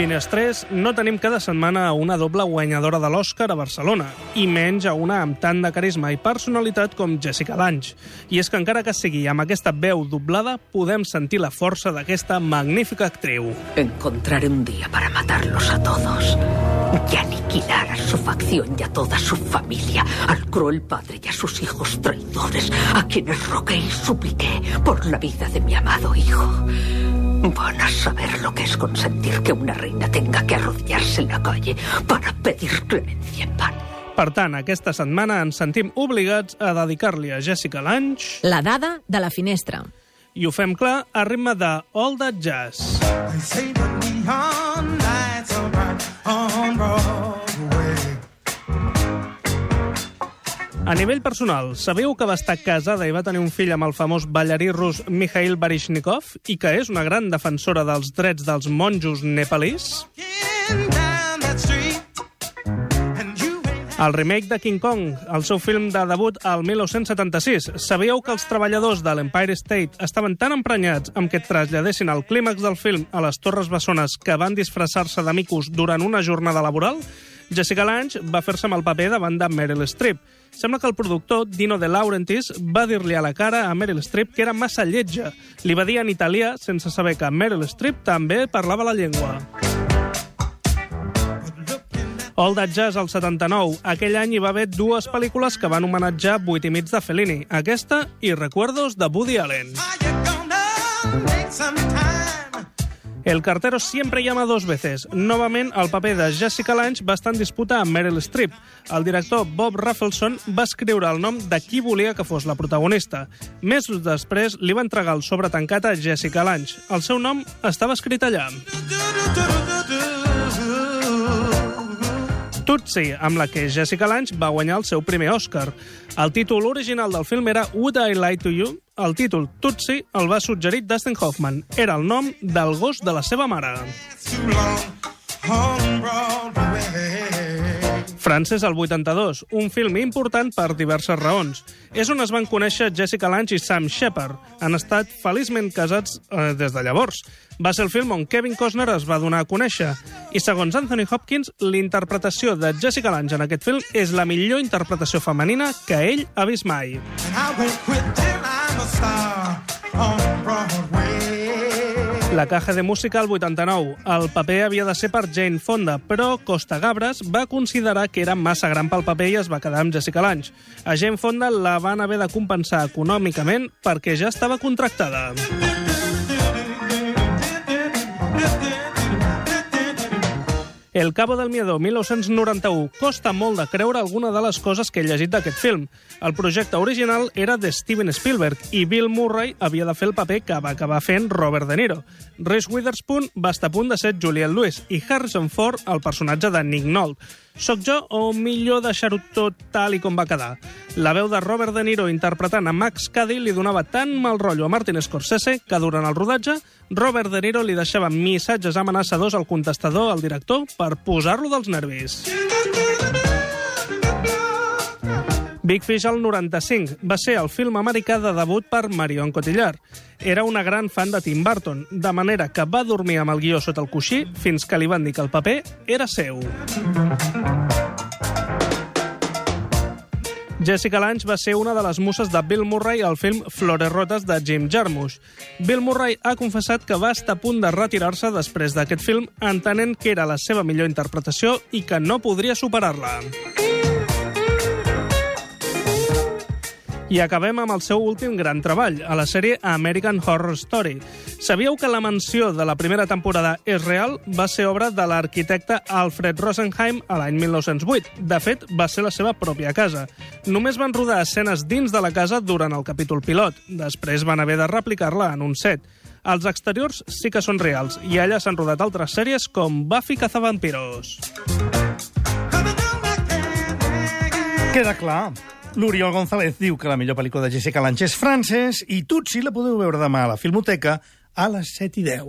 Finestrers no tenim cada setmana una doble guanyadora de l'Oscar a Barcelona, i menys a una amb tant de carisma i personalitat com Jessica Lange. I és que encara que sigui amb aquesta veu doblada, podem sentir la força d'aquesta magnífica actriu. Encontraré un día para matarlos a todos. Y aniquilar a su facción y a toda su familia, al cruel padre y a sus hijos traidores, a quienes rogué y supliqué por la vida de mi amado hijo. Van a saber lo que es consentir que una reina tenga que arrodillarse en la calle para pedir clemencia en pan. Per tant, aquesta setmana ens sentim obligats a dedicar-li a Jessica Lange La dada de la finestra. i ho fem clar a ritme de All That Jazz. They say the neon lights A nivell personal, sabeu que va estar casada i va tenir un fill amb el famós ballarí rus Mikhail Baryshnikov i que és una gran defensora dels drets dels monjos nepalís? El remake de King Kong, el seu film de debut al 1976. Sabíeu que els treballadors de l'Empire State estaven tan emprenyats amb que traslladessin el clímax del film a les Torres Bessones que van disfressar-se de micos durant una jornada laboral? Jessica Lange va fer-se amb el paper davant de Meryl Streep. Sembla que el productor, Dino De Laurentiis, va dir-li a la cara a Meryl Streep que era massa lletja. Li va dir en italià, sense saber que Meryl Streep també parlava la llengua. All That Jazz al 79. Aquell any hi va haver dues pel·lícules que van homenatjar Vuit i mig de Fellini. Aquesta i Recuerdos de Woody Allen. are you gonna make some time? El cartero siempre llama dos veces. Novament, el paper de Jessica Lange va estar en disputa amb Meryl Streep. El director Bob Rafelson va escriure el nom de qui volia que fos la protagonista. Mesos després, li va entregar el sobre tancat a Jessica Lange. El seu nom estava escrit allà. Tutsi, amb la que Jessica Lange va guanyar el seu primer Oscar. El títol original del film era Would I Lie to You? El títol Tutsi el va suggerir Dustin Hoffman. Era el nom del gos de la seva mare. Broadway. Frances al 82, un film important per diverses raons. És on es van conèixer Jessica Lange i Sam Shepard. Han estat feliçment casats eh, des de llavors. Va ser el film on Kevin Costner es va donar a conèixer. I segons Anthony Hopkins, l'interpretació de Jessica Lange en aquest film és la millor interpretació femenina que ell ha vist mai. And I won't quit till I'm a star on. La caja de música al 89. El paper havia de ser per Jane Fonda, però Costa Gabres va considerar que era massa gran pel paper i es va quedar amb Jessica Lange. A Jane Fonda la van haver de compensar econòmicament perquè ja estava contractada. El Cabo del Miedo, 1991. Costa molt de creure alguna de les coses que he llegit d'aquest film. El projecte original era de Steven Spielberg i Bill Murray havia de fer el paper que va acabar fent Robert De Niro. Reese Witherspoon va estar a punt de ser Juliette Lewis i Harrison Ford el personatge de Nick Nolte. Soc jo o millor deixar-ho tot tal i com va quedar? La veu de Robert De Niro interpretant a Max Cady li donava tan mal rotllo a Martin Scorsese que durant el rodatge Robert De Niro li deixava missatges amenaçadors al contestador al director per posar-lo dels nervis. Big Fish al 95 va ser el film americà de debut per Marion Cotillard. Era una gran fan de Tim Burton, de manera que va dormir amb el guió sota el coixí fins que li van dir que el paper era seu. Jessica Lange va ser una de les muses de Bill Murray al film Flores Rotes de Jim Jarmusch. Bill Murray ha confessat que va estar a punt de retirar-se després d'aquest film, entenent que era la seva millor interpretació i que no podria superar-la. I acabem amb el seu últim gran treball, a la sèrie American Horror Story. Sabíeu que la menció de la primera temporada és real? Va ser obra de l'arquitecte Alfred Rosenheim a l'any 1908. De fet, va ser la seva pròpia casa. Només van rodar escenes dins de la casa durant el capítol pilot. Després van haver de replicar-la en un set. Els exteriors sí que són reals, i allà s'han rodat altres sèries com Buffy Cazavampiros. Queda clar. L'Oriol González diu que la millor pel·lícula de Jessica Lange és Frances i Tutsi la podeu veure demà a la Filmoteca a les 7 i 10.